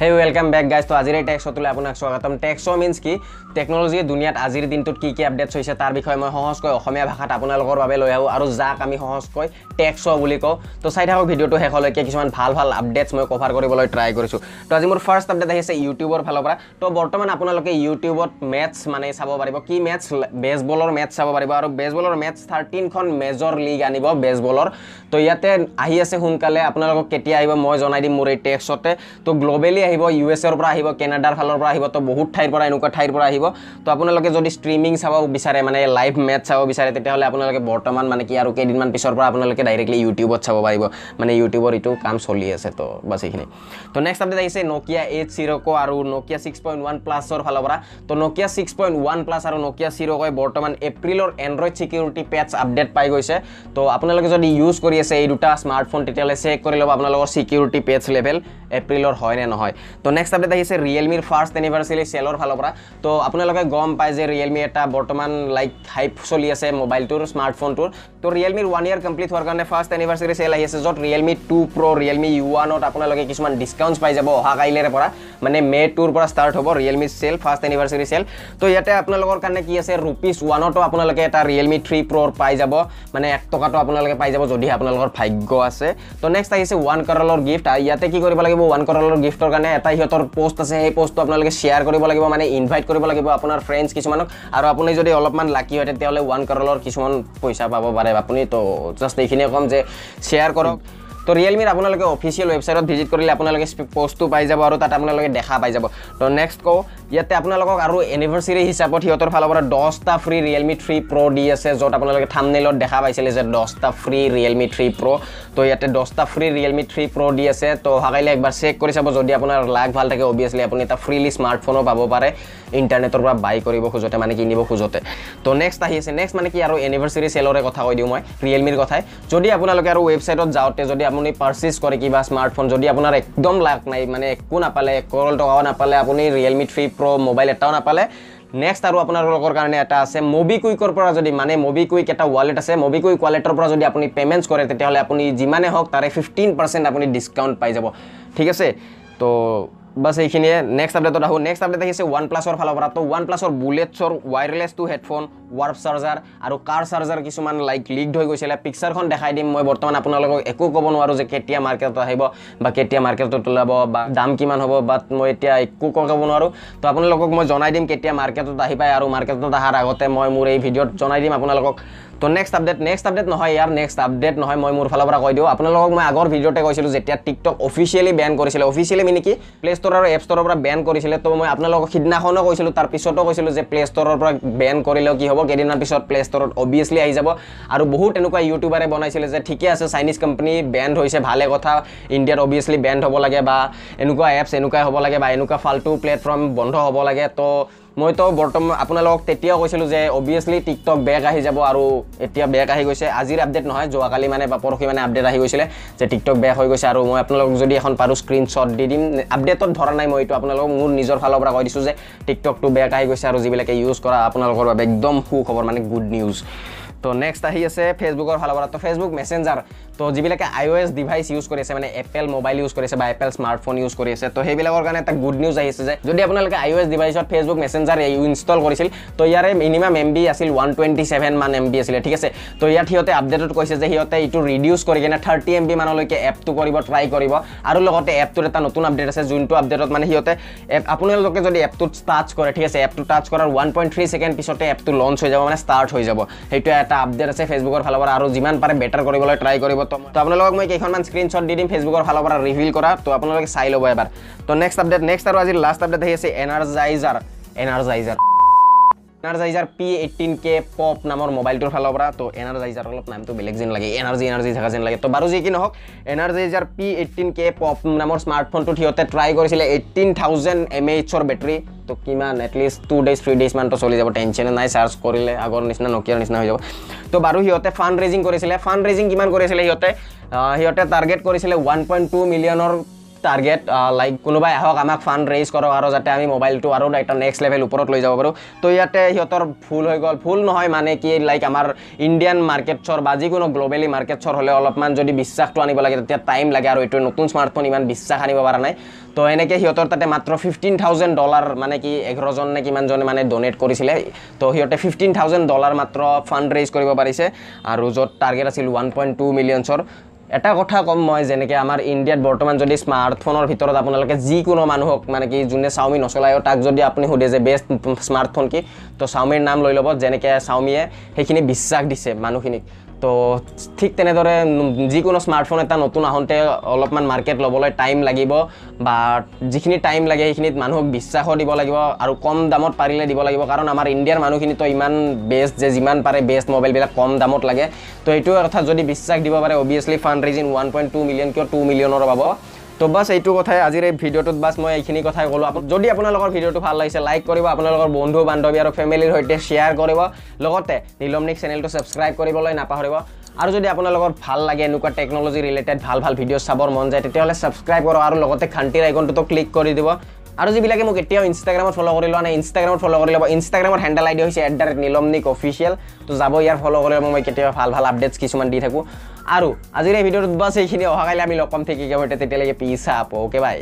হে welcome back guys তো আজিৰ টেক্সটোলৈ আপোনাক স্বাগতম। টেক্সো মিনছ কি? টেকন'লজিয়ে দুনিয়াত আজিৰ দিনটোত কি কি আপডেটছ হৈছে তাৰ বিষয়ে মই সহজকৈ অসমীয়া ভাষাত আপোনালোকৰ বাবে লৈ আহোঁ। আৰু যাক আমি সহজকৈ টেক্সো বুলি কওঁ তো চাই থাকক ভিডিঅ'টো শেষলৈকে। কিছুমান ভাল ভাল আপডেটছ মই কভাৰ কৰিবলৈ ট্ৰাই কৰিছোঁ। তো আজি মোৰ ফাৰ্ষ্ট আপডেট আহিছে ইউটিউবৰ ফালৰ পৰা। তো বৰ্তমান আপোনালোকে ইউটিউবত মেথছ মানে চাব পাৰিব। কি মেথছ বেছবলৰ মেথছ চাব পাৰিব। আৰু বেছবলৰ মেথছ থাৰ্টিনখন মেজৰ লীগ আনিব বেছবলৰ তো ইয়াতে আহি আছে সোনকালে। আপোনালোকক কেতিয়া আহিব মই জনাই দিম মোৰ এই টেক্সতে তো গ্ল'বেলি আহিব ইউ এছ এৰ পৰা আহিব কেনাডাৰ ফালৰ পৰা আহিব তো বহুত ঠাইৰ পৰা এনেকুৱা ঠাইৰ পৰা আহিব। তো আপোনালোকে যদি ষ্ট্ৰিমিং চাব বিচাৰে মানে লাইভ মেথ চাব বিচাৰে তেতিয়াহ'লে আপোনালোকে বৰ্তমান মানে কি আৰু কেইদিনমান পিছৰ পৰা আপোনালোকে ডাইৰেক্টলি ইউটিউবত চাব পাৰিব। মানে ইউটিউবৰ এইটো কাম চলি আছে তো বাছ এইখিনি। তো নেক্সট আপডেট আহিছে নকিয়া এইট চিৰকো আৰু নকিয়া ছিক্স পইণ্ট ওৱান প্লাছৰ ফালৰ পৰা। তো Nokia six point one plus আৰু নকিয়া চিৰকোই বৰ্তমান এপ্ৰিলৰ এণ্ড্ৰইড ছিকিউৰিটি পেটছ আপডেট পাই গৈছে। তো আপোনালোকে যদি ইউজ কৰি আছে এই দুটা স্মাৰ্টফোন তেতিয়াহ'লে চেক কৰি ল'ব আপোনালোকৰ ছিকিউৰিটি পেটছ লেভেল এপ্ৰিলৰ হয় নে নহয়। তো নেক্সট আপডেট আহিছে ৰিয়েলমিৰ ফাৰ্ষ্ট এনিভাৰ্চাৰী চেলৰ ফালৰ পৰা। তো আপোনালোকে গম পায় যে ৰিয়েলমি এটা বৰ্তমান লাইক হাইপ চলি আছে মোবাইলটোৰ স্মাৰ্টফোনটোৰ তো ৰিয়েলমিৰ ওৱান ইয়াৰ কমপ্লিট হোৱাৰ কাৰণে ফাৰ্ষ্ট এনিভাৰ্চাৰী চেল আহি আছে য'ত Realme two pro' Realme U ওৱানত আপোনালোকে কিছুমান ডিছকাউণ্টছ পাই যাব অহা কাইলৈৰে পৰা। মানে মে টুৰ পৰা ষ্টাৰ্ট হ'ব Realme sale first anniversary sale তো ইয়াতে আপোনালোকৰ কাৰণে কি আছে ৰুপিজ ওৱানতো আপোনালোকে এটা ৰিয়েলমি থ্ৰী প্ৰ' পাই যাব। মানে এক টকাটো আপোনালোকে পাই যাব যদিহে আপোনালোকৰ ভাগ্য আছে। তো নেক্সট আহিছে ওৱান কৰলৰ গিফ্ট ইয়াতে কি কৰিব লাগিব? ওৱান কৰলৰ গিফ্টৰ কাৰণে এটা সিহঁতৰ পষ্ট আছে সেই পষ্টটো আপোনালোকে শ্বেয়াৰ কৰিব লাগিব মানে ইনভাইট কৰিব লাগিব আপোনাৰ ফ্ৰেণ্ডছ কিছুমানক। আৰু আপুনি যদি অলপমান লাকি হয় তেতিয়াহ'লে ওৱান কৰলৰ কিছুমান পইচা পাব পাৰে। আপুনি তো জাষ্ট এইখিনিয়ে ক'ম যে শ্বেয়াৰ কৰক। তো ৰিয়েলমিৰ আপোনালোকে অফিচিয়েল ৱেবছাইটত ভিজিট কৰিলে আপোনালোকে পষ্টটো পাই যাব আৰু তাত আপোনালোকে দেখা পাই যাব। তো নেক্সট কওঁ ইয়াতে আপোনালোকক আৰু এনিভাৰ্চাৰী হিচাপত সিহঁতৰ ফালৰ পৰা দহটা ফ্ৰী ৰিয়েলমি থ্ৰী প্ৰ' দি আছে য'ত আপোনালোকে থামনেলত দেখা পাইছিলে যে দহটা ফ্ৰী ৰিয়েলমি থ্ৰী প্ৰ' তো ইয়াতে দহটা ফ্ৰী ৰিয়েলমি থ্ৰী প্ৰ' দি আছে। তো অহাকাইলৈ একবাৰ চেক কৰি চাব যদি আপোনাৰ লাগ ভাল থাকে অভিয়াছলি আপুনি এটা ফ্ৰীলি স্মাৰ্টফোনো পাব পাৰে ইণ্টাৰনেটৰ পৰা বাই কৰিব খোজোতে মানে কিনিব খোজোতে। তো নেক্সট আহি আছে। নেক্সট মানে কি আৰু এনিভাৰ্চাৰী চেলৰে কথা কৈ দিওঁ মই ৰিয়েলমিৰ কথাই। যদি আপোনালোকে আৰু ৱেবছাইটত যাওঁতে যদি আপুনি পাৰ্চেছ কৰে কিবা স্মাৰ্টফোন যদি আপোনাৰ একদম লাগ নাই মানে একো নাপালে কৰল টকাও নাপালে আপুনি ৰিয়েলমি থ্ৰী প্ৰ' মোবাইল এটাও নাপালে। নেক্সট আৰু আপোনালোকৰ কাৰণে এটা আছে মবিকুইকৰ পৰা যদি মানে মবিকুইক এটা ৱালেট আছে মবিকুইক ৱালেটৰ পৰা যদি আপুনি পে'মেণ্টছ কৰে তেতিয়াহ'লে আপুনি যিমানে হওক তাৰে ফিফটিন পাৰ্চেণ্ট আপুনি ডিছকাউণ্ট পাই যাব। ঠিক আছে? তো বাছ এইখিনিয়ে। নেক্সট আপডেটত আহোঁ। নেক্সট আপডেট আহিছে ওৱান প্লাছৰ ফালৰ পৰা। তো ওৱান প্লাছৰ বুলেটছৰ wireless two headphone warp charger আৰু কাৰ চাৰ্জাৰ কিছুমান লাইক লিকড হৈ গৈছিলে। পিকচাৰখন দেখাই দিম। মই বৰ্তমান আপোনালোকক একো ক'ব নোৱাৰোঁ যে কেতিয়া মাৰ্কেটত আহিব বা কেতিয়া মাৰ্কেটত ওলাব বা দাম কিমান হ'ব বাট মই এতিয়া একো ক'ব নোৱাৰোঁ। তো আপোনালোকক মই জনাই দিম কেতিয়া মাৰ্কেটত আহি পায় আৰু মাৰ্কেটত অহাৰ আগতে মই মোৰ এই ভিডিঅ'ত জনাই দিম আপোনালোকক। তো নেক্সট আপডেট নেক্সট আপডেট নহয় ইয়াৰ নেক্সট আপডেট নহয় মই মোৰ ফালৰ পৰা কৈ দিওঁ। আপোনালোকক মই আগৰ ভিডিঅ'তে কৈছিলোঁ যেতিয়া টিকটক অফিচিয়েলি বেন কৰিছিলে। অফিচিয়েলি মানে কি? প্লে ষ্ট'ৰ আৰু এপ ষ্ট'ৰৰ পৰা বেন কৰিছিলে। তো মই আপোনালোকক সিদিনাখনো কৈছিলোঁ তাৰ পিছতো কৈছিলোঁ যে প্লে ষ্ট'ৰৰ পৰা বেন কৰিলেও কি হ'ব? কেইদিনমান পিছত প্লে ষ্ট'ৰত অভিয়াছলি আহি যাব। আৰু বহুত এনেকুৱা ইউটিউবাৰে বনাইছিলে যে ঠিকে আছে চাইনিজ কোম্পানী বেণ্ড হৈছে ভালে কথা। ইণ্ডিয়াত অভিয়াছলি বেণ্ড হ'ব লাগে বা এনেকুৱা এপছ এনেকুৱাই হ'ব লাগে বা এনেকুৱা ফাল্টু প্লেটফৰ্ম বন্ধ হ'ব লাগে। তো মইতো বৰ্তমান আপোনালোকক তেতিয়াও কৈছিলোঁ যে অভিয়াছলি টিকটক বেক আহি যাব আৰু এতিয়া বেক আহি গৈছে। আজিৰ আপডেট নহয় যোৱাকালি মানে বা পৰহি মানে আপডেট আহি গৈছিলে যে টিকটক বেক হৈ গৈছে আৰু মই আপোনালোকক যদি এখন পাৰোঁ স্ক্ৰীনশ্বট দি দিম। আপডেটত ধৰা নাই মই এইটো আপোনালোকক মোৰ নিজৰ ফালৰ পৰা কৈ দিছোঁ যে টিকটকটো বেক আহি গৈছে আৰু যিবিলাকে ইউজ কৰা আপোনালোকৰ বাবে একদম সুখবৰ মানে গুড নিউজ তো নেক্সট আহি আছে ফেচবুকৰ ফালৰ পৰা। তো ফেচবুক মেছেঞ্জাৰ তো যিবিলাকে I O' S device use কৰি আছে মানে এপেল মোবাইল ইউজ কৰি আছে বা এপেল স্মাৰ্টফোন ইউজ কৰি আছে তো সেইবিলাকৰ কাৰণে এটা গুড নিউজ আহিছে যে যদি আপোনালোকে আই অ' এছ ডিভাইচত ফেচবুক মেছেঞ্জাৰ ইনষ্টল কৰিছিল তো ইয়াৰে মিনিমাম এম বি আছিল ওৱান টুৱেণ্টি ছেভেন মান এম বি আছিলে ঠিক আছে? তো ইয়াত সিহঁতে আপডেটত কৈছে যে সিহঁতে এইটো ৰিডিউচ কৰি কিনে থাৰ্টি এম বি মানলৈকে এপটো কৰিব ট্ৰাই কৰিব। আৰু লগতে এপটোৰ এটা নতুন আপডেট আছে যোনটো আপডেটত মানে সিহঁতে এপ আপোনালোকে যদি এপটোত টাচ কৰে ঠিক আছে? এপটো টাচ কৰাৰ ওৱান পইণ্ট থ্ৰী ছেকেণ্ড পিছতে এপটো লঞ্চ হৈ যাব মানে ষ্টাৰ্ট হৈ যাব। সেইটো এটা আপডেট আছে ফেচবুকৰ ফালৰ পৰা আৰু যিমান পাৰে বেটাৰ কৰিবলৈ ট্ৰাই কৰিব। তো আপোনালোকক মই কেইখনমান স্ক্ৰীনশ্বট দি দিম ফেচবুকৰ ফালৰ পৰা ৰিভিল কৰা তো আপোনালোকে চাই ল'ব এবাৰ। তো নেক্সট আপডেট নেক্সট আৰু আজিৰ লাষ্ট আপডেট আহি আছে Energizer Energizer Energizer P eighteen K pop নামৰ মোবাইলটোৰ ফালৰ পৰা তো এনাৰ্জাইজাৰ অলপ নামটো বেলেগ যেন লাগে এনাৰ্জি এনাৰ্জি থকা যেন লাগে। তো বাৰু যি কি নহওক Energizer P eighteen K pop নামৰ স্মাৰ্টফোনটোত সিহঁতে ট্ৰাই কৰিছিলে এইটিন থাউজেণ্ড এম এইচৰ বেটেৰী তো কিমান at least two days three days মানটো চলি যাব টেনশ্যনে নাই চাৰ্জ কৰিলে আগৰ নিচিনা নকিয়াৰ নিচিনা হৈ যাব। তো বাৰু সিহঁতে ফাণ্ড ৰেজিং কৰিছিলে। ফাণ্ড ৰেজিং কিমান কৰিছিলে সিহঁতে? সিহঁতে টাৰ্গেট কৰিছিলে ওৱান পইণ্ট টু মিলিয়নৰ টাৰ্গেট লাইক কোনোবাই আহক আমাক ফাণ্ড ৰেইজ কৰক আৰু যাতে আমি মোবাইলটো আৰু এটা নেক্সট লেভেল ওপৰত লৈ যাব পাৰোঁ। তো ইয়াতে সিহঁতৰ ভুল হৈ গ'ল। ভুল নহয় মানে কি লাইক আমাৰ ইণ্ডিয়ান মাৰ্কেটছৰ বা যিকোনো গ্ল'বেলি মাৰ্কেটছৰ হ'লে অলপমান যদি বিশ্বাসটো আনিব লাগে তেতিয়া টাইম লাগে আৰু এইটো নতুন স্মাৰ্টফোন ইমান বিশ্বাস আনিব পৰা নাই। তো এনেকৈ সিহঁতৰ তাতে মাত্ৰ ফিফটিন থাউজেণ্ড ডলাৰ মানে কি এঘাৰজন নে কিমানজনে মানে ডনেট কৰিছিলে। তো সিহঁতে ফিফটিন থাউজেণ্ড ডলাৰ মাত্ৰ ফাণ্ড ৰেইজ কৰিব পাৰিছে। আৰু য'ত টাৰ্গেট আছিল ওৱান পইণ্ট টু মিলিয়নছৰ এটা কথা ক'ম মই যেনেকৈ আমাৰ ইণ্ডিয়াত বৰ্তমান যদি স্মাৰ্টফোনৰ ভিতৰত আপোনালোকে যিকোনো মানুহক মানে কি যোনে চাওমি নচলায়ো তাক যদি আপুনি সোধে যে বেষ্ট স্মাৰ্টফোন কি তো চাওমিৰ নাম লৈ ল'ব যেনেকৈ চাওমিয়ে সেইখিনি বিশ্বাস দিছে মানুহখিনিক। তো ঠিক তেনেদৰে যিকোনো স্মাৰ্টফোন এটা নতুন আহোঁতে অলপমান মাৰ্কেট ল'বলৈ টাইম লাগিব বা যিখিনি টাইম লাগে সেইখিনিত মানুহক বিশ্বাসো দিব লাগিব আৰু কম দামত পাৰিলে দিব লাগিব। কাৰণ আমাৰ ইণ্ডিয়াৰ মানুহখিনিতো ইমান বেষ্ট যে যিমান পাৰে বেষ্ট মোবাইলবিলাক কম দামত লাগে। তো এইটো কথা যদি বিশ্বাস দিব পাৰে obviously fund raising one point two million কিয় টু মিলিয়নৰ পাব তো বাছ এইটো কথাই আজিৰ এই ভিডিঅ'টোত বাছ মই এইখিনি কথাই ক'লোঁ। যদি আপোনালোকৰ ভিডিঅ'টো ভাল লাগিছে লাইক কৰিব আপোনালোকৰ বন্ধু বান্ধৱী আৰু ফেমিলিৰ সৈতে শ্বেয়াৰ কৰিব। লগতে নীলমনিক চেনেলটো ছাবস্ক্ৰাইব কৰিবলৈ নাপাহৰিব। আৰু যদি আপোনালোকৰ ভাল লাগে এনেকুৱা টেকন'লজি ৰিলেটেড ভাল ভাল ভিডিঅ' চাবৰ মন যায় তেতিয়াহ'লে ছাবস্ক্ৰাইব কৰক আৰু লগতে ঘণ্টিৰ আইকনটোতো ক্লিক কৰি দিব। আৰু যিবিলাকে মোক এতিয়াও ইনষ্টাগ্ৰামত ফ'ল' কৰি লোৱা নাই ইনষ্টাগ্ৰামত ফ'ল' কৰি ল'ব। ইনষ্টাগ্ৰামৰ হেণ্ডেল আই ডি হৈছে এট দ্য ৰেট নীলমনিক অফিচিয়েল তো যাব ইয়াৰ ফ'ল' কৰি ল'ব মই কেতিয়াবা ভাল ভাল আপডেটছ কিছুমান দি থাকোঁ। আৰু আজিৰ এই ভিডিঅ'টোত বাছ এইখিনি অহাকাইলৈ আমি লগ পাম ঠিক তেতিয়ালৈকে পিছা আপো অ'কে বাই